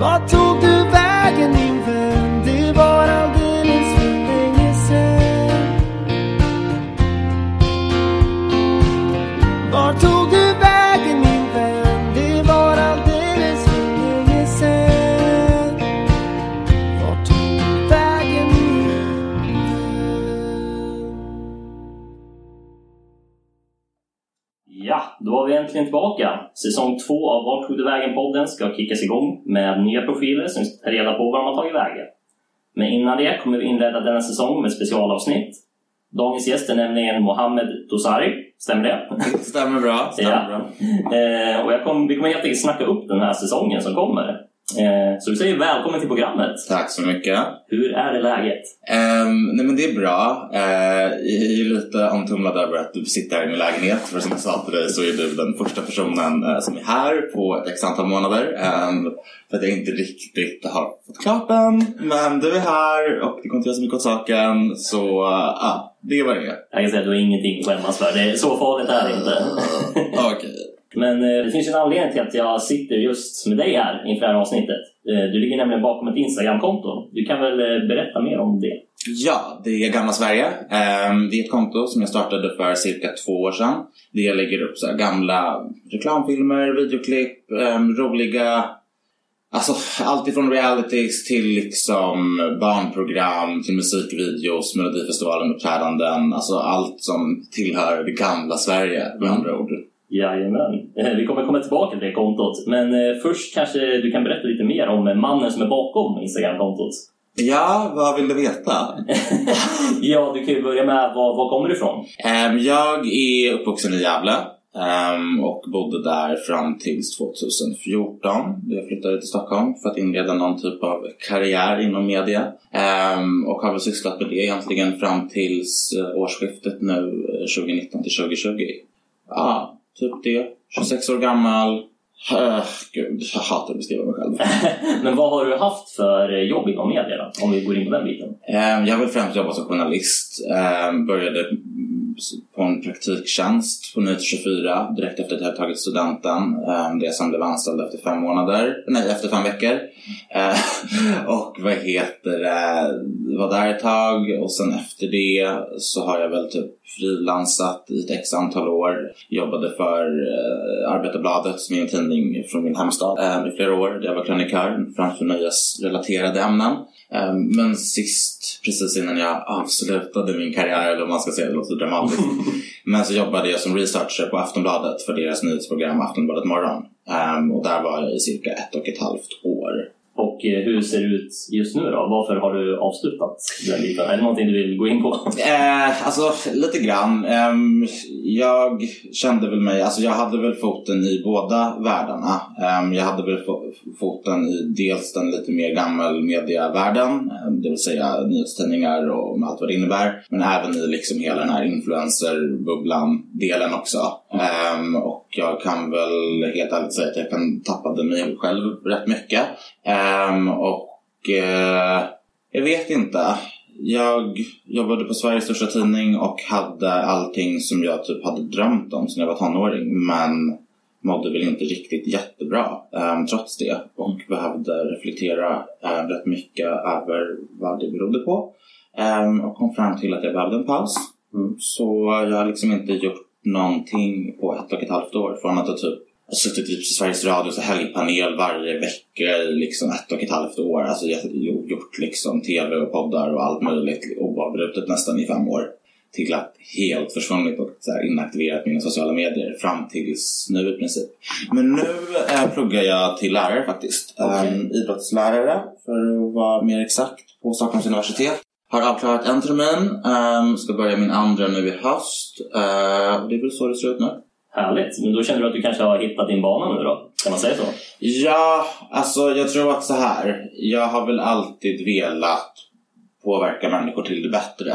Vart tog du vägen min vän? Det var alldeles för länge sen Vart tog du vägen min vän? Det var alldeles för länge sen Vart tog du vägen min vän? Ja, då var vi äntligen tillbaka. Säsong två av Vart tog du vägen-podden ska kickas igång med nya profiler som ska ta reda på var de har tagit vägen. Men innan det kommer vi inleda denna säsong med specialavsnitt. Dagens gäst är nämligen Mohammed Dosari, stämmer det? Stämmer bra. Stämmer Ja. bra. Eh, och kommer, vi kommer helt enkelt snacka upp den här säsongen som kommer. Eh, så vi säger välkommen till programmet. Tack så mycket. Hur är det läget? Um, nej men det är bra. Uh, jag är lite omtumlad över att du sitter här i min lägenhet. För som jag sa till dig så är du den första personen eh, som är här på ett x antal månader. Ehm, för att jag inte riktigt har fått klart den. Men du är här och det kommer inte göra så mycket åt saken. Så uh, ja, det är vad det är. Jag kan säga att du har ingenting att skämmas för. Det är, så farligt är det inte. Okej. Men eh, det finns ju en anledning till att jag sitter just med dig här inför det här avsnittet. Eh, du ligger nämligen bakom ett Instagram-konto. Du kan väl eh, berätta mer om det? Ja, det är Gamla Sverige. Ehm, det är ett konto som jag startade för cirka två år sedan. Där jag lägger upp så här gamla reklamfilmer, videoklipp, ehm, roliga Alltså allt ifrån realities till liksom barnprogram, till musikvideos, Melodifestivalen-uppträdanden. Alltså allt som tillhör det gamla Sverige med andra ord. Jajamän. Eh, Vi kommer komma tillbaka till det kontot. Men eh, först kanske du kan berätta lite mer om eh, mannen som är bakom Instagram-kontot. Ja, vad vill du veta? ja, du kan ju börja med var, var kommer du ifrån? Ehm, jag är uppvuxen i Gävle ehm, och bodde där fram tills 2014. då Jag flyttade till Stockholm för att inleda någon typ av karriär inom media. Ehm, och har väl sysslat med det egentligen fram tills årsskiftet nu eh, 2019 till 2020. Ja, typ det. 26 år gammal. Uh, gud, jag hatar att beskriva mig själv. Men vad har du haft för jobb inom media då? Om vi går in på den biten. Ehm, Jag har väl främst jobbat som journalist. Ehm, Började på en praktiktjänst på Nyheter 24 direkt efter att jag hade tagit studenten. Ehm, jag sen blev anställd efter fem månader, nej efter fem veckor. Och vad heter det, var där ett tag och sen efter det så har jag väl typ frilansat i ett x antal år. Jobbade för eh, Arbetarbladet som är en tidning från min hemstad eh, i flera år. Där jag var krönikör framför nöjesrelaterade ämnen. Eh, men sist, precis innan jag avslutade min karriär, eller vad man ska säga, det låter dramatiskt. men så jobbade jag som researcher på Aftonbladet för deras nyhetsprogram Aftonbladet morgon. Eh, och där var jag i cirka ett och ett halvt år. Och eh, hur ser det ut just nu då? Varför har du avslutat den biten? Är det någonting du vill gå in på? Eh, alltså lite grann. Eh, jag kände väl mig, alltså jag hade väl foten i båda världarna. Eh, jag hade väl foten i dels den lite mer gammal medievärlden, ehm, det vill säga nyhetstidningar och allt vad det innebär. Men även i liksom hela den här influencerbubblan-delen också. Ehm, och jag kan väl helt ärligt säga att jag kan tappade mig själv rätt mycket. Ehm, och eh, jag vet inte. Jag jobbade på Sveriges största tidning och hade allting som jag typ hade drömt om sedan jag var tonåring. Men mådde väl inte riktigt jättebra um, trots det. Och behövde reflektera um, rätt mycket över vad det berodde på. Och kom fram till att jag behövde en paus. Mm. Så jag har liksom inte gjort någonting på ett och ett halvt år. Från att ha typ suttit i Sveriges Radios helgpanel varje vecka i liksom ett och ett halvt år. Alltså gjort liksom tv och poddar och allt möjligt oavbrutet nästan i fem år. Till att helt försvunnit och så inaktiverat mina sociala medier fram tills nu i princip. Men nu eh, pluggar jag till lärare faktiskt. Okej. Ehm, idrottslärare för att vara mer exakt på Stockholms universitet. Har avklarat en termin, ehm, ska börja min andra nu i höst. Uh, och det är väl så det ser ut nu. Härligt. Men då känner du att du kanske har hittat din bana nu då? Kan man säga så? Ja, alltså jag tror att så här. Jag har väl alltid velat påverka människor till det bättre.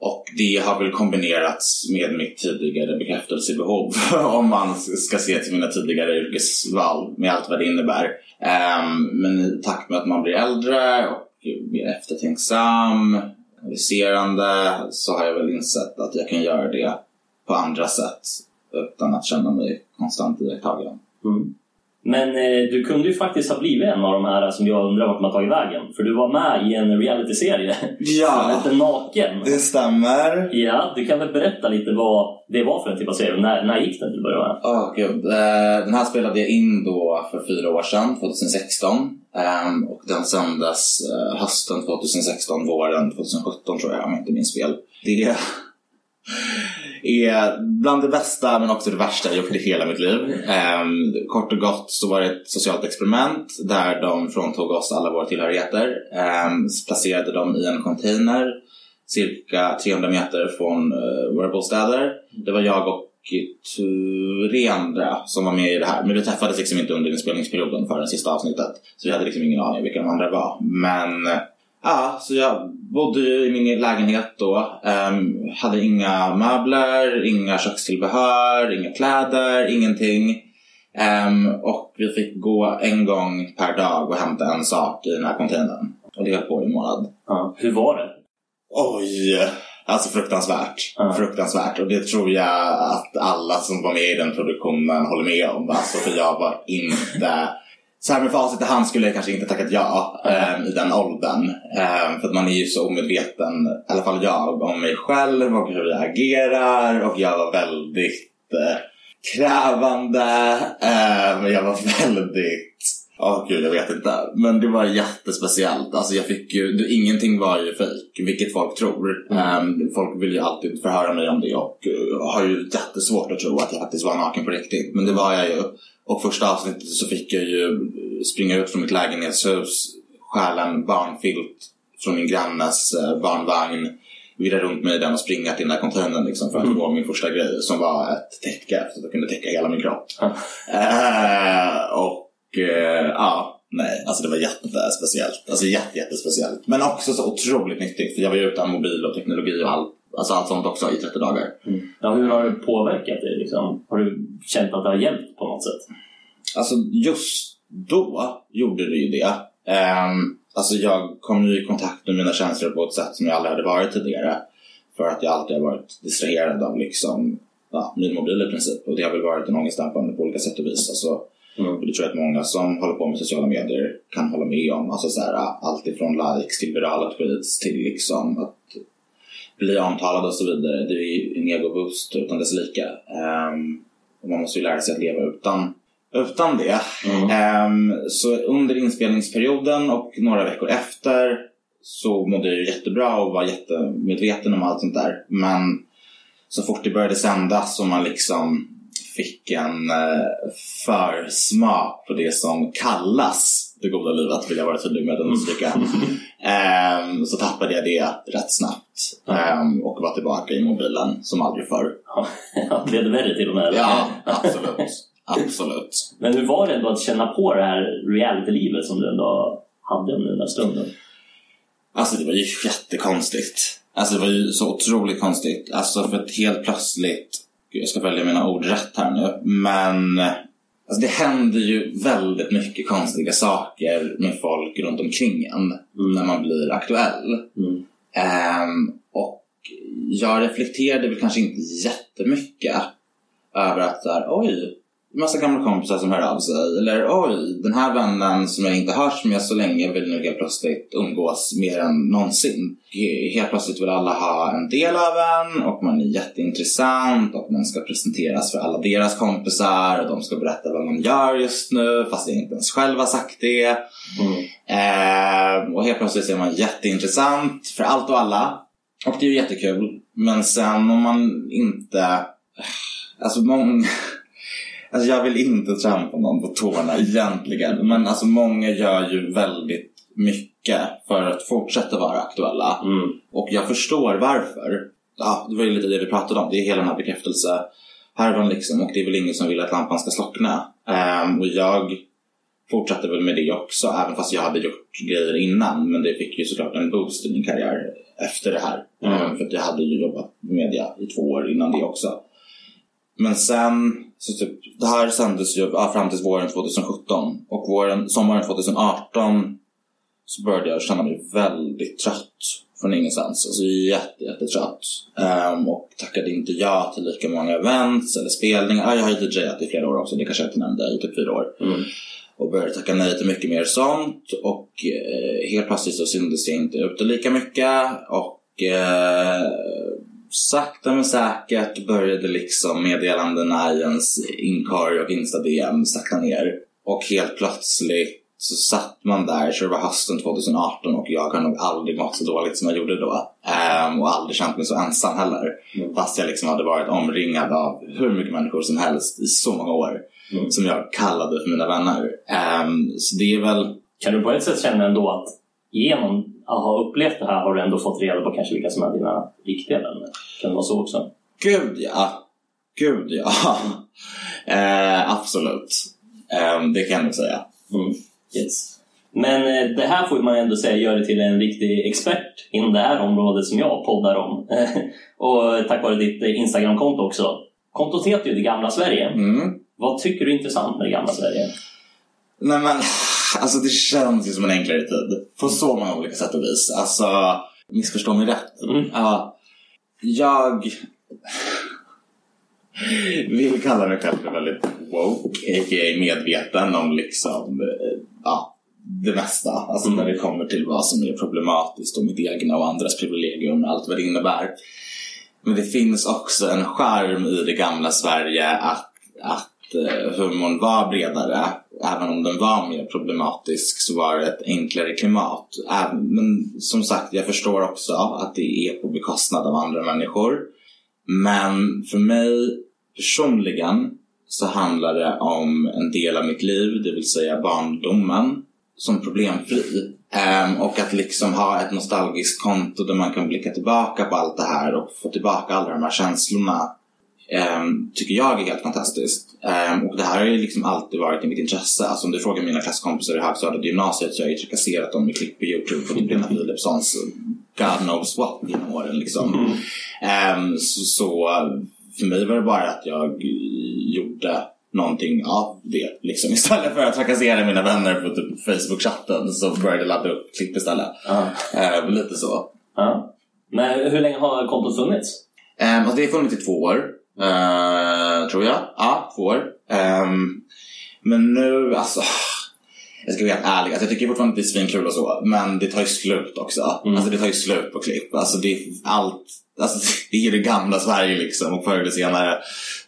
Och det har väl kombinerats med mitt tidigare bekräftelsebehov om man ska se till mina tidigare yrkesval med allt vad det innebär. Ehm, men i takt med att man blir äldre och mer eftertänksam, analyserande så har jag väl insett att jag kan göra det på andra sätt utan att känna mig konstant iakttagen. Mm. Men eh, du kunde ju faktiskt ha blivit en av de här som jag undrar vart har tagit vägen. För du var med i en realityserie som Ja, hette Naken. det stämmer. Ja, du kan väl berätta lite vad det var för en typ av serie? När, när gick den till att börja med? Åh gud. Eh, Den här spelade jag in då för fyra år sedan, 2016. Ehm, Och den sändes eh, hösten 2016, våren 2017 tror jag, om jag inte minns fel. Det är bland det bästa men också det värsta jag gjort i hela mitt liv. Um, kort och gott så var det ett socialt experiment där de fråntog oss alla våra tillhörigheter. Um, placerade dem i en container cirka 300 meter från uh, våra bostäder. Det var jag och tre andra som var med i det här. Men vi träffades liksom inte under inspelningsperioden för det sista avsnittet. Så vi hade liksom ingen aning vilka de andra var. Men ja, så jag bodde i min lägenhet då. Ehm, hade inga möbler, inga kökstillbehör, inga kläder, ingenting. Ehm, och vi fick gå en gång per dag och hämta en sak i den här containern. Och det höll på i en månad. Ja. Hur var det? Oj! Alltså fruktansvärt. Ja. Fruktansvärt. Och det tror jag att alla som var med i den produktionen håller med om. Alltså för jag var inte... Så här med facit i hand skulle jag kanske inte tackat ja eh, i den åldern. Eh, för att man är ju så omedveten, i alla fall jag, om mig själv och hur jag agerar. Och jag var väldigt eh, krävande. Ehm, jag var väldigt Åh gud, jag vet inte. Men det var jättespeciellt. Alltså jag fick ju, det, ingenting var ju fejk, vilket folk tror. Ehm, folk vill ju alltid förhöra mig om det och uh, har ju jättesvårt att tro att jag faktiskt var naken på riktigt. Men det var jag ju. Och första avsnittet så fick jag ju springa ut från mitt lägenhetshus, stjäla en barnfilt från min grannes uh, barnvagn, virra runt mig i den och springa till den där containern liksom för att få min första grej som var ett täcke så att jag kunde täcka hela min kropp. Ja. Eh, och eh, ja, nej, alltså det var jättespeciellt. Alltså jätte, jättespeciellt. Men också så otroligt nyttigt för jag var ju utan mobil och teknologi och allt. Alltså allt sånt också i 30 dagar. Ja, hur har det påverkat dig? Liksom? Har du känt att det har hjälpt på något sätt? Alltså just då gjorde det ju det. Ehm, alltså jag kom ju i kontakt med mina känslor på ett sätt som jag aldrig hade varit tidigare. För att jag alltid har varit distraherad av liksom, ja, min mobil i princip. Och det har väl varit en ångestdämpande på olika sätt och vis. Alltså, Mm. det tror jag att många som håller på med sociala medier kan hålla med om. Alltså så här, allt ifrån likes till virala tweets till liksom att bli omtalad och så vidare. Det är ju en egoboost utan dess like. Ehm, och man måste ju lära sig att leva utan, utan det. Mm. Ehm, så under inspelningsperioden och några veckor efter så mådde jag jättebra och var jättemedveten om allt sånt där. Men så fort det började sändas och man liksom fick en eh, försmak på det som kallas det goda livet, vill jag vara tydlig med att understryka. Ehm, så tappade jag det rätt snabbt ehm, och var tillbaka i mobilen som aldrig förr. Ja, blev det värre till och med? Ja, absolut. Absolut. Men hur var det ändå att känna på det här reality-livet som du ändå hade under den där stunden? Alltså det var ju jättekonstigt. Alltså det var ju så otroligt konstigt. Alltså för att helt plötsligt, jag ska välja mina ord rätt här nu, men alltså det händer ju väldigt mycket konstiga saker med folk runt omkring en när man blir aktuell. Mm. Ehm, och jag reflekterade väl kanske inte jättemycket över att så här, oj, massa gamla kompisar som hör av sig. Eller oj, den här vännen som jag inte hörs med så länge vill nu helt plötsligt umgås mer än någonsin. He- Helt plötsligt vill alla ha en del av en och man är jätteintressant och man ska presenteras för alla deras kompisar och de ska berätta vad man gör just nu fast jag inte ens själv har sagt det. Mm. Eh, och helt plötsligt är man jätteintressant för allt och alla. Och det är ju jättekul. Men sen om man inte... Alltså många... Alltså jag vill inte trampa någon på tårna egentligen. Men alltså många gör ju väldigt mycket för att fortsätta vara aktuella. Mm. Och jag förstår varför. Ja, det var ju lite det vi pratade om. Det är hela den här bekräftelsehärvan liksom. Och det är väl ingen som vill att lampan ska slockna. Ehm, och jag fortsatte väl med det också. Även fast jag hade gjort grejer innan. Men det fick ju såklart en boost i min karriär efter det här. Mm. Ehm, för att jag hade ju jobbat med media i två år innan det också. Men sen, så typ, det här sändes ju fram till våren 2017. Och våren, sommaren 2018 så började jag känna mig väldigt trött. från ingenstans. Alltså jätte, jättetrött. Um, och tackade inte ja till lika många events eller spelningar. Jag har ju DJat i flera år också, det kanske jag inte nämnde, i typ fyra år. Mm. Och började tacka nej till mycket mer sånt. Och eh, helt plötsligt så syntes jag inte ute lika mycket. Och eh, sakta men säkert började liksom meddelandena i ens inkorg och Insta-DM sakta ner. Och helt plötsligt så satt man där, så det var hösten 2018 och jag har nog aldrig mått så dåligt som jag gjorde då. Ehm, och aldrig känt mig så ensam heller. Mm. Fast jag liksom hade varit omringad av hur mycket människor som helst i så många år. Mm. Som jag kallade för mina vänner. Ehm, så det är väl Kan du på ett sätt känna ändå att genom att ha upplevt det här har du ändå fått reda på kanske vilka som är dina riktiga vänner? Kan det vara så också? Gud ja. Gud ja. eh, absolut. Ehm, det kan nog säga. Mm. Yes. Men eh, det här får man ändå säga gör dig till en riktig expert inom det här området som jag poddar om. och tack vare ditt eh, Instagramkonto också. Kontot heter ju Det gamla Sverige. Mm. Vad tycker du är intressant med Det gamla Sverige? Nej men, alltså det känns ju som en enklare tid. På så många olika sätt och vis. Alltså, missförstå mig rätt. Mm. Ja, jag vill kalla mig själv för väldigt woke, a.k.a. medveten om liksom, eh, ja, det mesta. Alltså Mm. när det kommer till vad som är problematiskt och mitt egna och andras privilegium och allt vad det innebär. Men det finns också en charm i det gamla Sverige att, att Eh, humorn var bredare. Även om den var mer problematisk så var det ett enklare klimat. Men som sagt, jag förstår också att det är på bekostnad av andra människor. Men för mig personligen så handlar det om en del av mitt liv, det vill säga barndomen, som problemfri. Ehm, och att liksom ha ett nostalgiskt konto där man kan blicka tillbaka på allt det här och få tillbaka alla de här känslorna tycker jag är helt fantastiskt. Ehm, och det här har ju liksom alltid varit i mitt intresse. Alltså om du frågar mina klasskompisar i högstadiet och gymnasiet så har jag ju trakasserat dem med klipp på Youtube på typ Lena Philipssons God knows what genom åren liksom. Mm. Ehm, så, så för mig var det bara att jag gjorde någonting av det. Liksom. Istället för att trakassera mina vänner på typ Facebook-chatten så började jag ladda upp klipp istället. Ehm, lite så. Ja. Men hur länge har kontot funnits? Um, alltså det har funnits i två år, eh, tror jag. Ja, två år. Ehm, men nu, alltså... Jag ska vara helt ärlig, alltså jag tycker fortfarande att det är svinkul och så, men det tar ju slut också. Mm. Alltså det tar ju slut på klipp. Alltså det är allt, alltså det är ju det gamla Sverige liksom och förr eller senare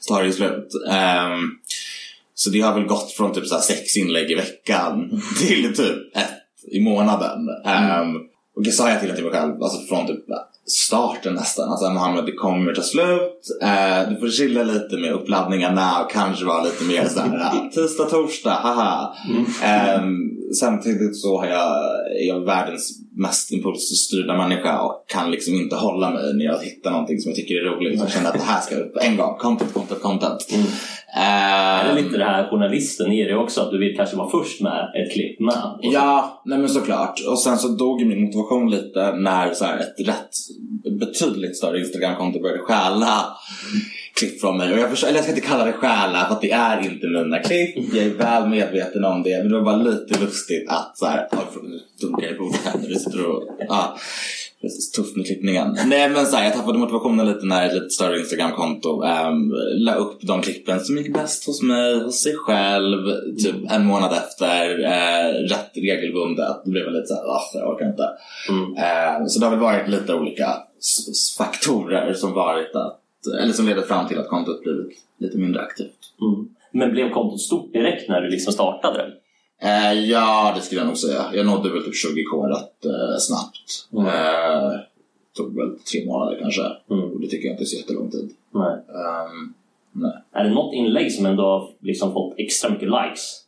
så tar det ju slut. Ehm, så det har väl gått från typ så sex inlägg i veckan till typ ett i månaden. Ehm, och det sa jag till mig själv, alltså från typ starten nästan. Alltså Mohammed, det kommer ta slut. Eh, du får chilla lite med uppladdningarna och kanske vara lite mer såhär tisdag, torsdag, haha. Ehm, samtidigt så har jag, är jag världens mest impulsstyrda människa och kan liksom inte hålla mig när jag hittar någonting som jag tycker är roligt. Jag känner att det här ska upp på en gång. Content, content, content. Mm. Är det Ehm, lite det här journalisten i det också? Att du vill kanske vara först med ett klipp med? Och Ja, nej men såklart. Och sen så dog min motivation lite när så här ett rätt betydligt större Instagramkonto började stjäla klipp från mig. Och jag, förstår, eller jag ska inte kalla det stjäla för att det är inte mina klipp. Jag är väl medveten om det. Men det var bara lite lustigt att så här, dunkar jag i bordet här när du sitter och, ja. Tufft med klippningen. Nej men så här, jag tappade motivationen lite när ett lite större Instagramkonto um, la upp de klippen som gick bäst hos mig, hos sig själv, typ en månad efter, uh, rätt regelbundet. Då blev jag lite såhär, ah, jag orkar inte. Mm. Eh, så det har väl varit lite olika faktorer som varit att, eller som leder fram till att kontot blivit lite mindre aktivt. Mm. Men blev kontot stort direkt när du liksom startade det? Eh, ja, det skulle jag nog säga. Jag nådde väl typ 20k rätt eh, snabbt. Mm. Eh, tog väl tre månader kanske. Mm. Och det tycker jag inte är så jättelång tid. Nej. Ehm, nej. Är det något inlägg som ändå har liksom fått extra mycket likes?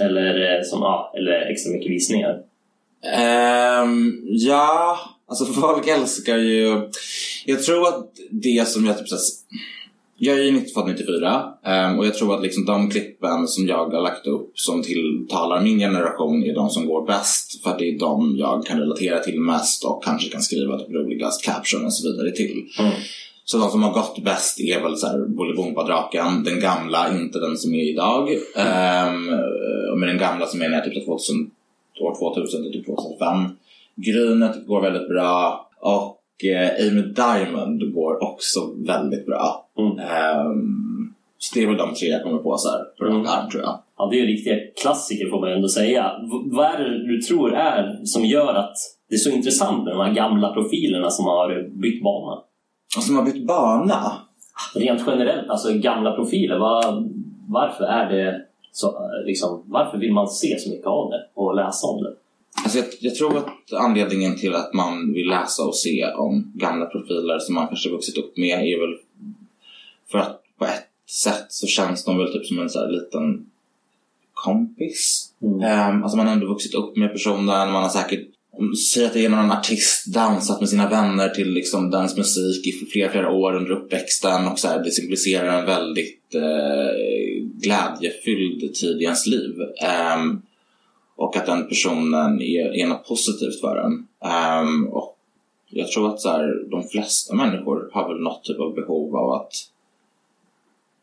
Eller, eh, som, ja, eller extra mycket visningar? Ehm, ja, alltså folk älskar ju... Jag tror att det som jag typ så här, Jag är ju 90 född 94 ehm, och jag tror att liksom de klippen som jag har lagt upp som tilltalar min generation är de som går bäst för att det är de jag kan relatera till mest och kanske kan skriva typ roligast caption och så vidare till. Mm. Så de som har gått bäst är väl så här Bolibompa-draken, den gamla, inte den som är idag. Och med den gamla så menar jag typ 2000, år 2000 till typ 2005. Grynet går väldigt bra Och eh, Amy Diamond går också väldigt bra. Mm. Ehm, så det är väl de tre jag kommer på så här på Mm. arm tror jag. Ja, det är ju riktiga klassiker får man ändå säga. V- vad är det du tror är som gör att det är så intressant med de här gamla profilerna som har bytt bana? Och som har bytt bana. Rent generellt, alltså gamla profiler. Vad, varför är det så, liksom, varför vill man se så mycket av det och läsa om det? Alltså jag, jag tror att anledningen till att man vill läsa och se om gamla profiler som man kanske vuxit upp med är väl för att på ett sätt så känns de väl typ som en så liten kompis. Mm. Ehm, alltså man har ändå vuxit upp med personen, man har säkert Säg att det är någon artist dansat med sina vänner till liksom dens musik i flera, flera år under uppväxten och så här, det symboliserar en väldigt eh, glädjefylld tid i ens liv. Ehm, och att den personen är, är något positivt för en. Ehm, och jag tror att så här, de flesta människor har väl något typ av behov av att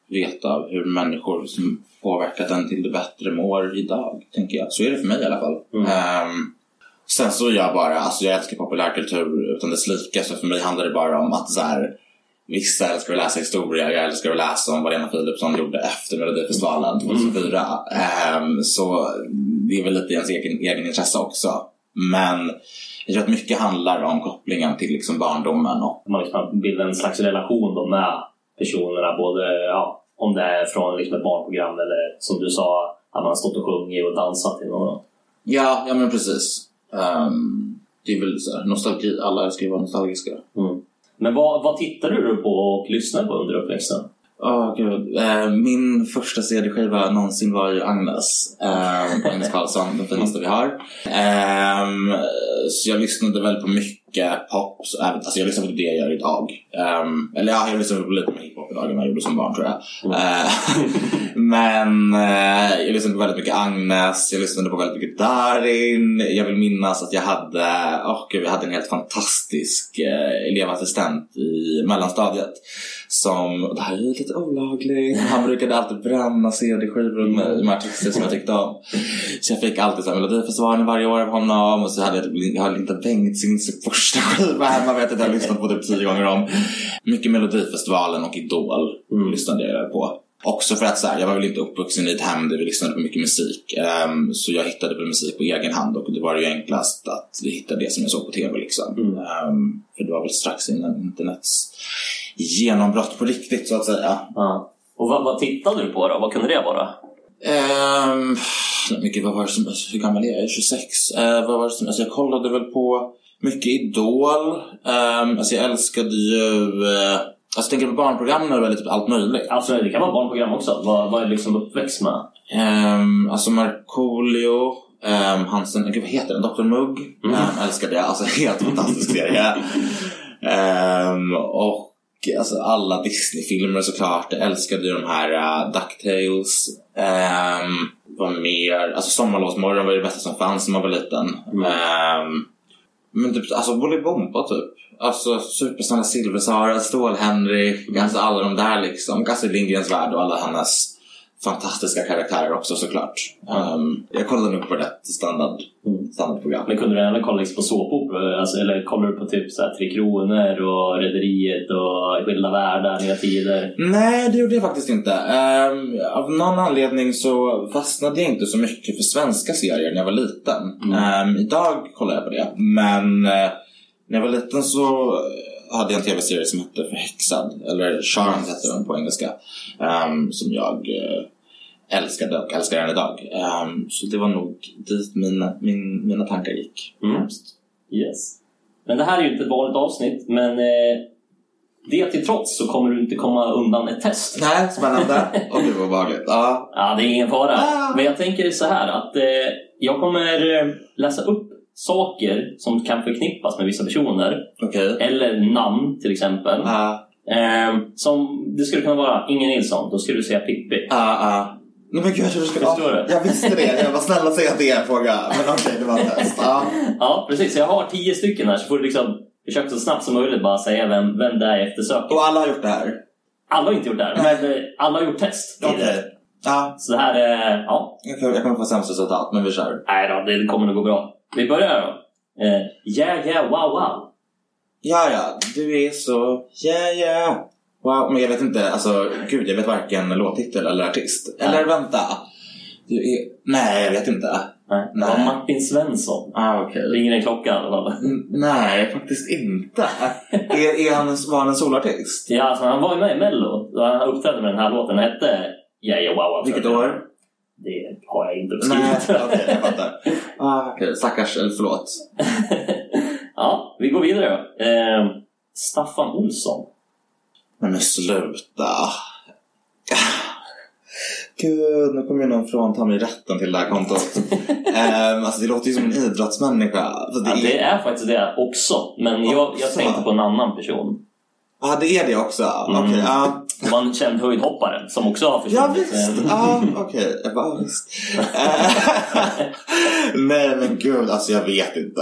veta hur människor som påverkat en till det bättre mår idag, tänker jag. Så är det för mig i alla fall. Mm. Ehm, sen så är jag bara, alltså jag älskar populärkultur utan dess like, så för mig handlar det bara om att så här, Vissa älskar att läsa historia, jag älskar att läsa om vad Lena Philipsson gjorde efter Melodifestivalen 2004. Ehm, så det är väl lite i ens egen, egen intresse också. Men jag tror att mycket handlar om kopplingen till liksom barndomen och Man liksom bildar en slags relation då med personerna, både ja, om det är från liksom ett barnprogram eller som du sa, att man stått och sjungit och dansat till någon. Ja, ja men precis. Ehm, det är väl så nostalgi, alla älskar ju att vara nostalgiska. Mm. Men vad, vad tittade du på och lyssnade på under uppväxten? Åh gud. Eh, min första CD-skiva någonsin var ju Agnes. Eh, på Agnes Karlsson, den finaste vi har. Eh, så jag lyssnade väl på mycket pop. Så, alltså jag lyssnar på det jag gör idag. Ehm, eller ja, jag lyssnar på lite mer idag än jag gjorde som barn tror jag. Mm. Eh, men eh, jag lyssnade på väldigt mycket Agnes, jag lyssnade på väldigt mycket Darin. Jag vill minnas att jag hade, åh gud, jag hade en helt fantastisk eh, elevassistent i mellanstadiet. Som, det här är lite olagligt, han brukade alltid bränna CD-skivor åt mig med artister som jag tyckte om. Så jag fick alltid så här Melodifestivalen varje år av honom och så hade jag, typ- jag hade Linda Bengtzings första skiva hemma vet jag att jag har lyssnat på typ tio gånger om. Mycket Melodifestivalen och Idol Mm. lyssnade jag på. Också för att så här, jag var väl inte uppvuxen i ett hem där vi lyssnade på mycket musik. Ehm, så jag hittade väl musik på egen hand och det var ju enklast att hitta det som jag såg på TV liksom. Mm. Ehm, för det var väl strax innan internets genombrott på riktigt så att säga. Ja. Och vad, vad tittade du på då? Vad kunde det vara? Um, mycket, vad var det som, alltså, hur gammal är jag? Jag är 26. Eh, vad var det som, alltså jag kollade väl på mycket Idol. Um, alltså jag älskade ju, uh, alltså tänker på barnprogrammen och väldigt typ allt möjligt. Alltså, det kan vara barnprogram också. Vad, vad är liksom uppväxt med? Um, alltså Markoolio, um, Hansen, gud vad heter den? Dr Mugg. Mm. Um, älskade jag, alltså helt fantastisk serie. um, och alltså alla Disney-filmer såklart. Jag älskade ju de här uh, DuckTales. Um, vad mer? Alltså Sommarlovsmorgon var det bästa som fanns när man var liten. Mm. Um, men typ, alltså Bolibompa typ. Alltså Supersnälla Silversara, Stål-Henrik, alltså alla de där liksom. Astrid Lindgrens Värld och alla hennes fantastiska karaktärer också såklart. Um, jag kollade nog på rätt standard, Mm. standardprogram. Men kunde du även kolla liksom på såpoperor? Alltså, eller kollade du på typ så här, Tre Kronor och Rederiet och Skilda Världar, Nya Tider? Nej, det gjorde jag faktiskt inte. Ehm, av någon anledning så fastnade jag inte så mycket för svenska serier när jag var liten. Mm. Ehm, idag kollar jag på det. Men eh, när jag var liten så hade jag en tv-serie som hette Förhäxad. Eller Charmed hette den på engelska. ehm, som jag eh, älskade och älskar än idag. Ehm, så det var nog dit mina, min, mina tankar gick. Mm. Yes. Men det här är ju inte ett vanligt avsnitt, men eh, det till trots så kommer du inte komma undan ett test. Nej, spännande. Och gud vad obehagligt. Ja. Ja, det är ingen fara. Ah. Men jag tänker så här att eh, jag kommer eh, läsa upp saker som kan förknippas med vissa personer. Okej. Eller namn till exempel. Ja. Eh, som, det skulle kunna vara Inger Nilsson, då skulle du säga Pippi. Ja, ja. Nej men gud, jag trodde du skulle... Förstår du? Jag visste det. Jag var snäll att säga att det är en fråga. Men okej, det var ett test. Ja. Ja, precis. Jag har tio stycken här så får du liksom försöka så snabbt som möjligt bara säga vem, vem det är jag eftersöker. Och alla har gjort det här? Alla har inte gjort det här, men eh, alla har gjort test. Ja, Så det här är... Ja, jag kommer få sämst resultat, men vi kör. nej då, det kommer nog gå bra. Vi börjar då. Eh, yeah, yeah, wow, wow. Ja, ja, du är så... Yeah, yeah. Wow, men jag vet inte, alltså gud, jag vet varken låttitel eller artist. Eller vänta. Du är... Nej, jag vet inte. Nej. Det var Nej. Martin Svensson. Ah, okej. Ringer en klocka. Mm, Nej, faktiskt inte. är, är han, var han en solartist? Ja, alltså, han var ju med i Mello. Han uppträdde med den här låten. Den hette Yeah Yeah Wow Wow. Vilket år? Har jag inte Nej, uppskrivit. okej, jag fattar. Ah, okej, stackars, eller förlåt. ja, vi går vidare. Eh, Staffan Olsson. Nej men sluta. Gud, nu kommer ju någon frånta mig rätten till det här kontot. um, alltså det låter ju som en idrottsmänniska. Så det, Ja, är... det är faktiskt det också. Men jag, jag Också? tänkte på en annan person. Ja, det är det också. Mm. Okej, ja. Var en känd höjdhoppare som också har Ja försvunnit. visst, Eh, ja okej. Jag bara, visst. Nej men gud, alltså jag vet inte.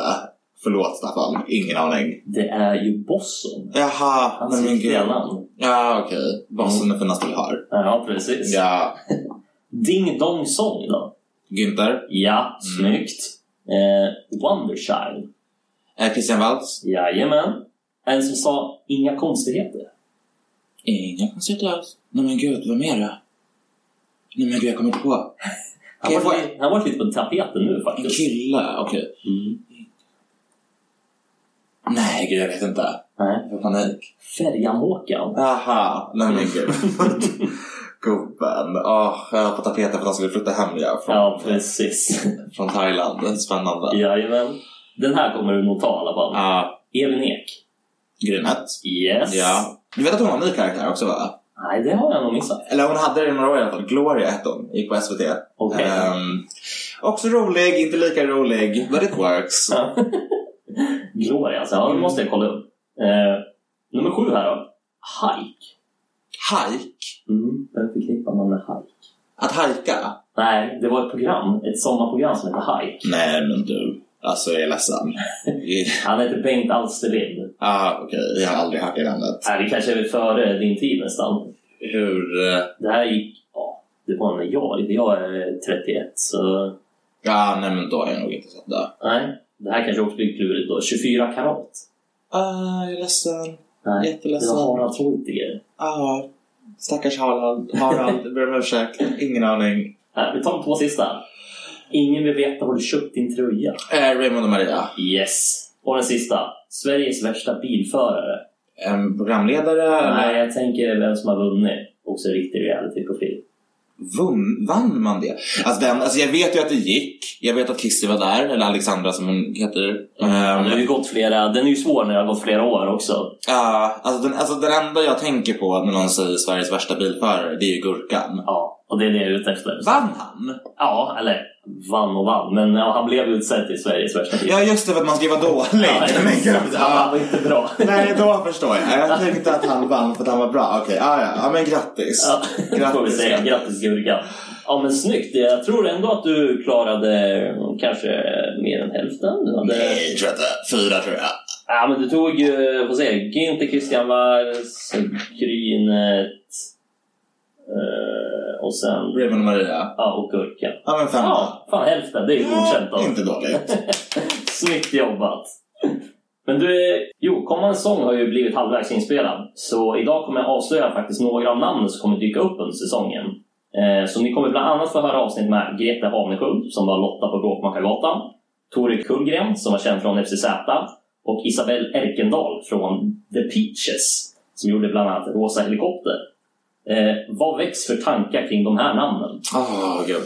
Förlåt Staffan, ingen aning. Det är ju Bosson. Jaha, Hans men riktiga gud. namn. Ja okej, Bossen är finaste vi har. Ja, precis. Ja, Ding Dong Song då? Günther, Ja, snyggt. Eh, Wonderchild. eh, Christian Waltz. Jajamän. En som sa inga konstigheter. Inga konstigheter alls. Nej men gud, vem är det? Nej men gud, jag kommer inte på. Han Kan jag var, få- lite, han var lite på tapeten nu En faktiskt. kille, okej. Mm. Nej gud, jag vet inte. Nej. Jag får panik. Färjan-Håkan. Aha, nej men gud. Gubben. Åh, jag var på tapeten för att han skulle flytta hem ja, från, Ja, precis. från Thailand. Spännande. Jajamän. Den här kommer du nog ta i alla fall. Ja, Elin Ek. Grynet. Yes. Ja. Du vet att hon var en ny karaktär också va? Nej, det har jag nog missat. Eller hon hade det i några år i alla fall. Gloria hette hon. Gick på SVT. Okej. Ehm, också rolig, inte lika rolig. But it works. Gloria, alltså. Ja, det måste jag kolla upp. Eh, nummer sju här då. Hike. Hike. Mm. Vem förknippar man med hike? Att hajka? Nej, det var ett program. Ett sommarprogram som hette Hike. Nej men du. Alltså jag är ledsen. Han heter Bengt Alsterlind. ah, okej. Jag har aldrig hört det namnet. Nej, det kanske är före din tid nästan. Hur... eh, Det här gick... Ja, det var när jag... Jag är 31, så... Ja, nej men då har jag nog inte sett det. Nej, det här kanske också blir klurigt då. 24 karat. Ah, jag är ledsen. Nej, det var Jätteledsen. Harald Treutiger. Ah, stackars Harald. Harald, ber om ursäkt. Ingen aning. Nej, vi tar de två sista. Ingen vill veta var du köpt din tröja. Eh, Raymond och Maria. Yes. Och den sista. Sveriges värsta bilförare. En programledare? Nej, eller jag tänker vem som har vunnit. Också en riktig reality-profil. Vunn, vann man det? Alltså, den, alltså jag vet ju att det gick. Jag vet att Kissy var där, eller Alexandra som hon heter. Det Ehm, har ju gått flera... Den är ju svår när det har gått flera år också. Ja, alltså, den, alltså den enda jag tänker på när någon säger Sveriges värsta bilförare, det är ju Gurkan. Ja, och det är det jag är ute efter. Vann han? Ja, eller vann och vann. Men ja, han blev utsedd till Sveriges värsta bilförare. Ja, just det, för att man ska vara dålig. Ja, Men gud, han var inte bra. Nej, då förstår jag. Jag tänkte att han vann för att han var bra. Okej, ja, ja. ja, men grattis. Ja, det får vi Grattis, säga. grattis. Grattis Gurka. Ja men snyggt. Jag tror ändå att du klarade kanske mer än hälften. Hade... Nej, tror jag inte. Fyra tror jag. Ja men du tog ju, säger jag, Günther, Christian Walls, Grynet eh, och sen Raymond och Maria. ja, och Gurka. Ja, men fem. Ja, fan hälften. Det är godkänt då. Inte dåligt. Snyggt jobbat! Men du, jo, kommande säsong har ju blivit halvvägs inspelad. Så idag kommer jag avslöja faktiskt några av namnen som kommer dyka upp under säsongen. Eh, så ni kommer bland annat få höra avsnitt med Grete Havnesköld som var Lotta på Bråkmakargatan. Tore Kullgren som var känd från FCZ. Och Isabelle Erkendal från The Peaches som gjorde bland annat Rosa Helikopter. Eh, vad väcks för tankar kring de här namnen? Åh, gud.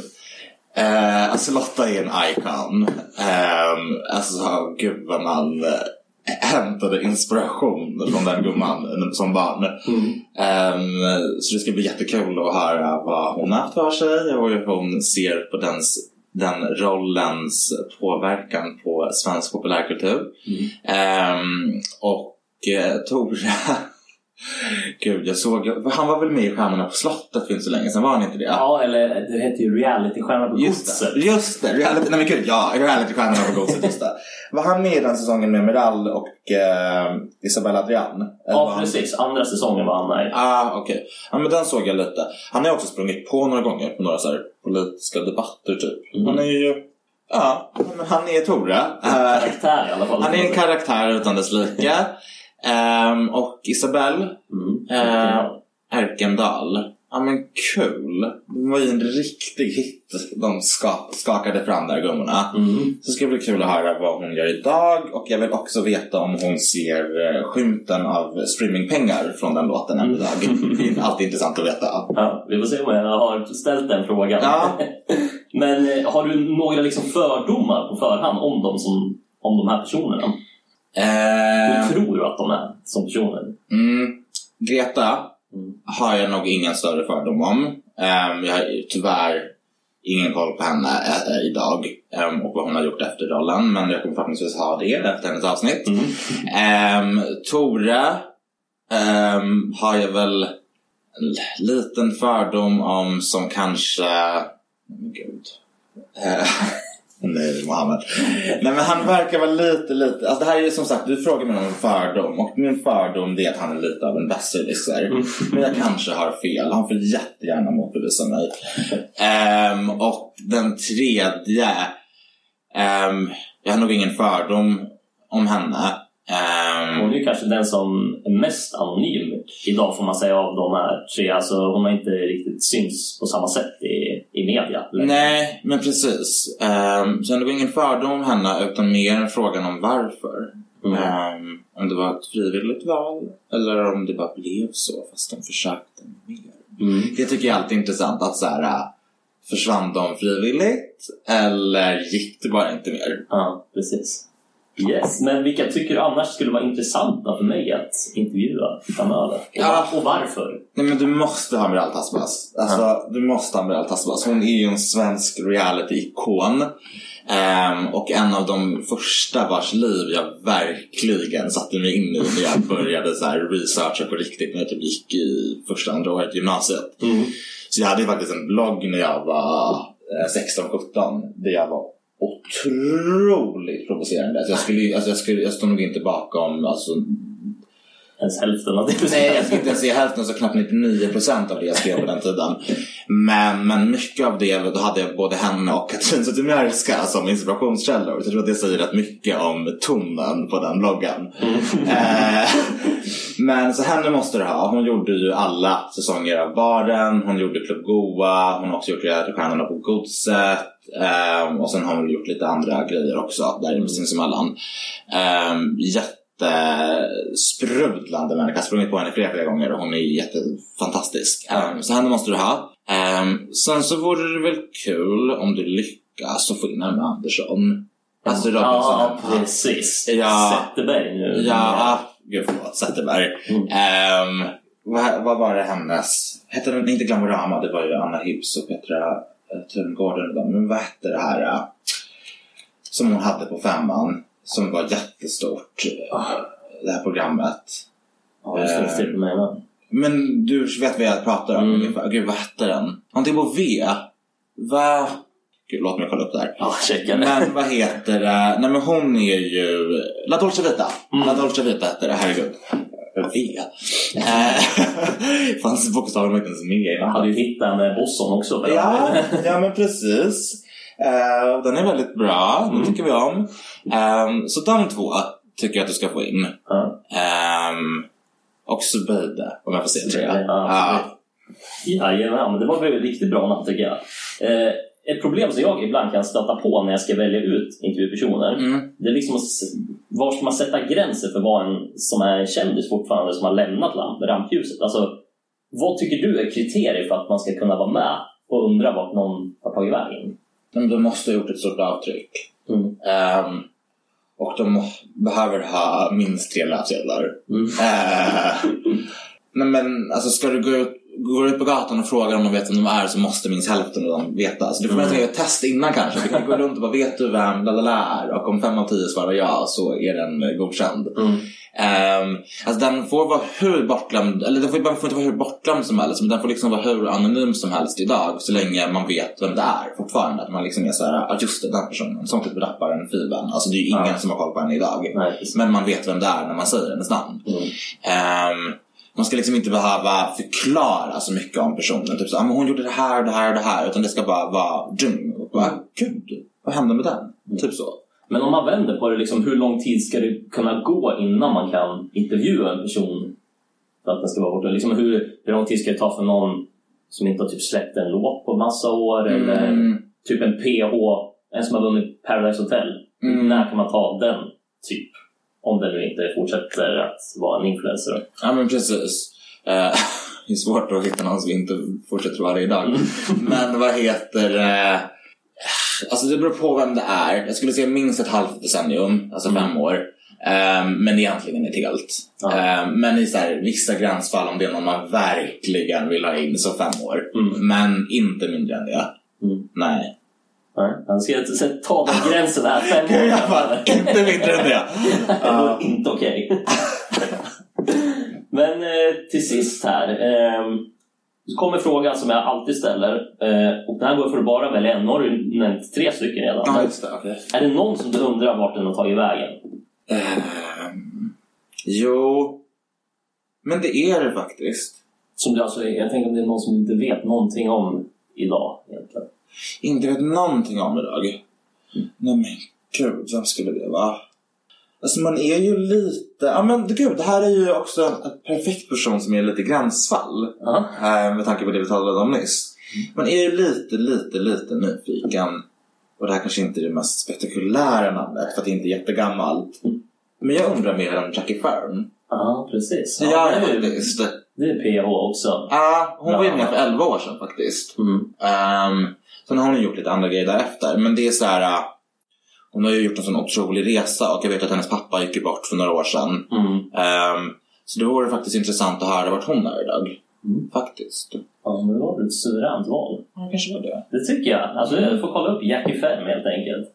Eh, alltså Lotta är en icon. Um, alltså gud vad man eh, hämtade inspiration från den gumman som barn. Ehm, så det ska bli jättekul att höra vad hon har haft för sig och hur hon ser på dens, den rollens påverkan på svensk populärkultur. Ehm, och eh, Tora Gud, jag såg... Han var väl med i Stjärnorna på slottet för inte så länge sedan, var han inte det? Ja, eller det heter ju Reality-stjärna på Just godset. det, just det. Reality, nej men gud, ja. Reality-stjärnorna på godset, just det. Var han med i den säsongen med Miral och eh, Isabella Adrian? Ja, han- precis. Andra säsongen var han med. Ah, okej. Ja, men den såg jag lite. Han har också sprungit på några gånger på några så här politiska debatter typ. Mm. Han är ju... Ja, men han är Tora. Eh, Karaktär i alla fall. han är en karaktär utan dess like. Ehm, och Isabelle Mm. Eh, Erkendal. Ja men kul. Det var ju en riktig hit de ska, skakade fram där gummorna. Mm. Så ska det bli kul att höra vad hon gör idag och jag vill också veta om hon ser eh, skymten av streamingpengar från den låten än idag. Det är alltid intressant att veta. Ja, vi får se om jag har ställt den frågan. Ja. Men eh, har du några liksom fördomar på förhand om, dem som, om de här personerna? Eh, Hur tror du att de är som personer? mm, Greta Mm. har jag nog ingen större fördom om. Ehm, jag har tyvärr ingen koll på henne eh, idag ehm, och vad hon har gjort efter rollen. Men jag kommer förhoppningsvis ha det efter hennes avsnitt. Mm. Um, Tore ehm, har jag väl en liten fördom om som kanske... Gud. Nej, Mohammed. Nej, men han verkar vara lite, lite... Alltså det här är ju som sagt, du frågar mig om en fördom och min fördom är att han är lite av en besserwisser. Mm. Men jag kanske har fel. Han får jättegärna motbevisa mig. Ehm, och den tredje... ehm, jag har nog ingen fördom om henne. Ehm, Hon är ju kanske den som är mest anonym idag får man säga av de här tre. Alltså, hon har inte riktigt syns på samma sätt i, i media. Nej, men precis. Um, så jag har nog ingen fördom om henne utan mer frågan om varför. Mm. Ehm, om det var ett frivilligt val eller om det bara blev så fast de försökte mer. Mm. Det tycker jag alltid är intressant att så här, äh, försvann de frivilligt eller gick det bara inte mer? Ja, precis. Yes, men vilka tycker du annars skulle vara intressanta för mig att intervjua framöver? Och, Ja. och varför? Nej men du måste ha Miral Tasbas. Alltså du måste ha Miral Tasbas. Hon är ju en svensk reality-ikon. Ehm, och en av de första vars liv jag verkligen satte mig in i när jag började så här researcha på riktigt när jag typ gick i första, andra året gymnasiet. Mm. Så jag hade ju faktiskt en blogg när jag var eh, 16-17 där jag var otroligt provocerande. Alltså jag, skulle, alltså jag, skulle, jag står nog inte bakom alltså, Ens hälften av det. Nej, jag ska inte ens säga hälften, så knappt 99% av det jag skrev på den tiden. Men, men mycket av det, då hade jag både henne och Katrin Zytomierska som inspirationskällor. Så jag tror att det säger rätt mycket om tonen på den bloggen. Eh, men så henne måste du ha. Hon gjorde ju alla säsonger av Baren, hon gjorde Club Goa, hon har också gjort Stjärnorna på Godset. Eh, och sen har hon gjort lite andra grejer också där sinsemellan. Eh, jättesprudlande människa. Jag har sprungit på henne flera, flera gånger och hon är jättefantastisk. Um, så henne måste du ha. Um, sen så vore det väl kul om du lyckas att få in Emma Andersson. Alltså Robinson. Ja, precis. Ja. Zetterberg nu. Ja, gud förlåt. Zetterberg. Mm. Um, vad, vad var det hennes... Hette den inte Glamorama? Det var ju Anna Hibbs och Petra uh, Thungården. Men vad hette det här? Uh, som hon hade på femman. Som var jättestort. Uh, det här programmet. Ja, det på mig med. Men du vet vad jag pratar om Mm. ungefär. Gud, vad hette den? Någonting på V? Va? Gud, låt mig kolla upp det här. Ja, checka det. Men vad heter det? Nej men hon är ju... La Dolce Vita. Mm. La Dolce Vita heter det, herregud. V. Eh, fanns bokstavligen inte ens med i Jag hade ju hittat med Bosson också. Ja, ja men precis. Eh, den är väldigt bra, den tycker vi om. Ehm, så de två tycker jag att du ska få in. Um, och Zubeide, om jag får. Ja, Ja. Jajamän, men det var väl riktigt bra namn tycker jag. Eh, ett problem som jag ibland kan stöta på när jag ska välja ut intervjupersoner Mm. det är liksom var ska man sätta gränser för vad en som är en kändis fortfarande som har lämnat lamp, rampljuset? Alltså, vad tycker du är kriterier för att man ska kunna vara med och undra vart någon har tagit vägen? Men de måste ha gjort ett stort avtryck. Mm. Ehm, och de behöver ha minst tre löpsedlar. Mm. Eh, nej men alltså ska du gå ut, går ut på gatan och frågar om de vet vem de är så måste minst hälften av dem veta. Så du får Mm. göra ett test innan kanske. Du kan gå runt och bara vet du vem lalala är? Och om fem av tio svarar ja så är den eh, godkänd. Mm. Um, alltså den får vara hur bortglömd, eller den får, bara- får inte vara hur bortglömd som helst men den får liksom vara hur anonym som helst idag så länge man vet vem det är fortfarande. Att man liksom är såhär, ja just det, den personen. Som typ rapparen Fiben. Alltså det är ju ingen Ja. som har koll på henne idag. Nej. Men man vet vem det är när man säger hennes namn. Mm. Ehm, man ska liksom inte behöva förklara så mycket om personen. Typ så, ah, men hon gjorde det här och det här och det här. Utan det ska bara vara dum. Och bara, gud, vad hände med den? Typ så. Men om man vänder på det, liksom, hur lång tid ska det kunna gå innan man kan intervjua en person för att den ska vara borta? Liksom, hur, hur lång tid ska det ta för någon som inte har typ släppt en låt på massa år? Eller Mm. typ en PH, en som har vunnit Paradise Hotel. Mm. När kan man ta den, typ? Om den nu inte fortsätter att vara en influencer. Ja men precis. Eh, det är svårt att hitta någon som inte fortsätter varje dag. Mm. Men vad heter eh, Alltså det beror på vem det är. Jag skulle säga minst ett halvt decennium, alltså Mm. fem år. Eh, men egentligen ett helt. Ja. Eh, men i så här, vissa gränsfall, om det är någon man verkligen vill ha in, så fem år. Mm. Men inte mindre än det. Mm. Nej. Nej, Han ska ta den gränsen här, fem år. Fall, inte mindre än det. Det var inte okej. Men eh, till sist här. Eh, så kommer frågan som jag alltid ställer. Eh, och den här går för att bara välja en. Nu har du nämnt tre stycken redan. Ja, det. Är det någon som du undrar vart den har tagit vägen? Ehm, jo, men det är det faktiskt. Som du alltså, jag tänker om det är någon som inte vet någonting om idag egentligen. Inte vet någonting om idag. Nej men gud, vem skulle det vara? Alltså man är ju lite, ja men gud, det här är ju också en perfekt person som är lite gränsfall. Ja. Eh, med tanke på det vi talade om nyss. Man är ju lite, lite, lite nyfiken. Och det här kanske inte är det mest spektakulära namnet för att det inte är jättegammalt. Men jag undrar mer om Jackie Fern. Ja, precis. Ja, gör det, är, ju- faktiskt. det är PH också. Ja, hon var ju Ja. med för 11 år sedan faktiskt. Mm. Um, sen har hon gjort lite andra grejer därefter. Men det är så här. uh, hon har ju gjort en sån otrolig resa och jag vet att hennes pappa gick ju bort för några år sedan. Mm. Um, så det vore faktiskt intressant att höra vart hon är idag. Mm. Faktiskt. Ja, men det var ett suveränt val. Ja, kanske var det. Det tycker jag. Alltså, jag får kolla upp Jackie Fem helt enkelt.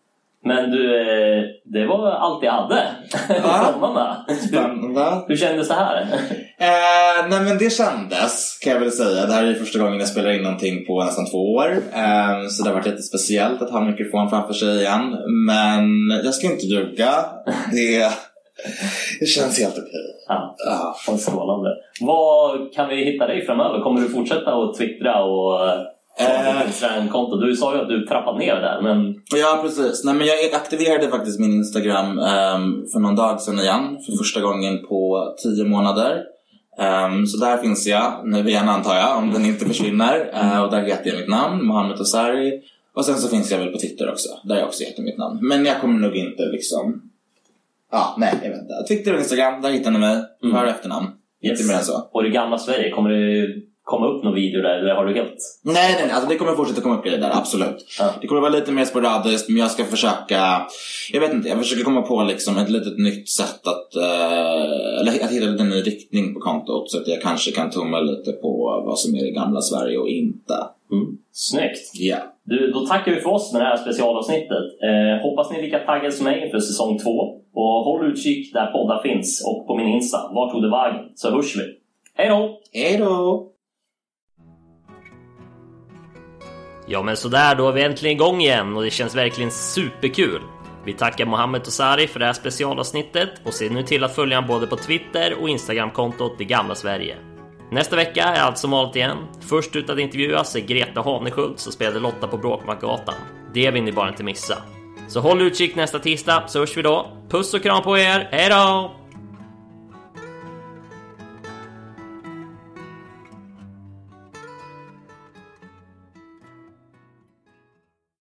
Men du, eh, det var allt jag hade att komma med. Spännande. hur kändes det här? Eh, nej men det kändes, kan jag väl säga. Det här är ju första gången jag spelar in någonting på nästan två år. Eh, så det har varit lite speciellt att ha mikrofon framför sig igen. Men jag ska inte ljuga. Det, det känns helt okej. Ja, Ja. vad strålande. Vad kan vi hitta dig framöver? Kommer du fortsätta att twittra och eh, ha Eh. Instagram-konto? Du sa ju att du trappat ner där, men Ja, precis. Nej, men jag aktiverade faktiskt min Instagram ehm, för någon dag sedan igen. För första gången på tio månader. Ehm, så där finns jag nu igen antar jag, om den inte försvinner. Eh, och där heter jag mitt namn, Mohammed Osari. Och sen så finns jag väl på Twitter också, där jag också heter mitt namn. Men jag kommer nog inte liksom... Ja, nej, jag vet inte. Twitter och Instagram, där hittar ni mig. Mm. För efternamn. Yes. Inte mer än så. och i gamla Sverige, kommer det komma upp någon video där eller har du helt... Nej, nej, nej. Alltså, det kommer fortsätta komma upp grejer där, absolut. Ja. Det kommer vara lite mer sporadiskt, men jag ska försöka... Jag vet inte, jag försöker komma på liksom ett litet nytt sätt att... eh, eller att hitta en ny riktning på kontot så att jag kanske kan tumma lite på vad som är det gamla Sverige och inte. Mm. Snyggt! Ja. Du, då tackar vi för oss med det här specialavsnittet. Eh, hoppas ni är lika taggade som mig inför säsong två. Och håll utkik där poddar finns och på min Insta. Vart tog det vägen? Så hörs vi. Hej då! Hej då! Ja men sådär, då är vi äntligen igång igen och det känns verkligen superkul. Vi tackar Mohammed Tosari för det här specialavsnittet och se nu till att följa honom både på Twitter och Instagramkontot Det Gamla Sverige. Nästa vecka är allt som vanligt igen. Först ut att intervjuas är Greta Haneskjult som spelade Lotta på Bråkmakargatan. Det vill ni bara inte missa. Så håll utkik nästa tisdag så hörs vi då. Puss och kram på er, hejdå!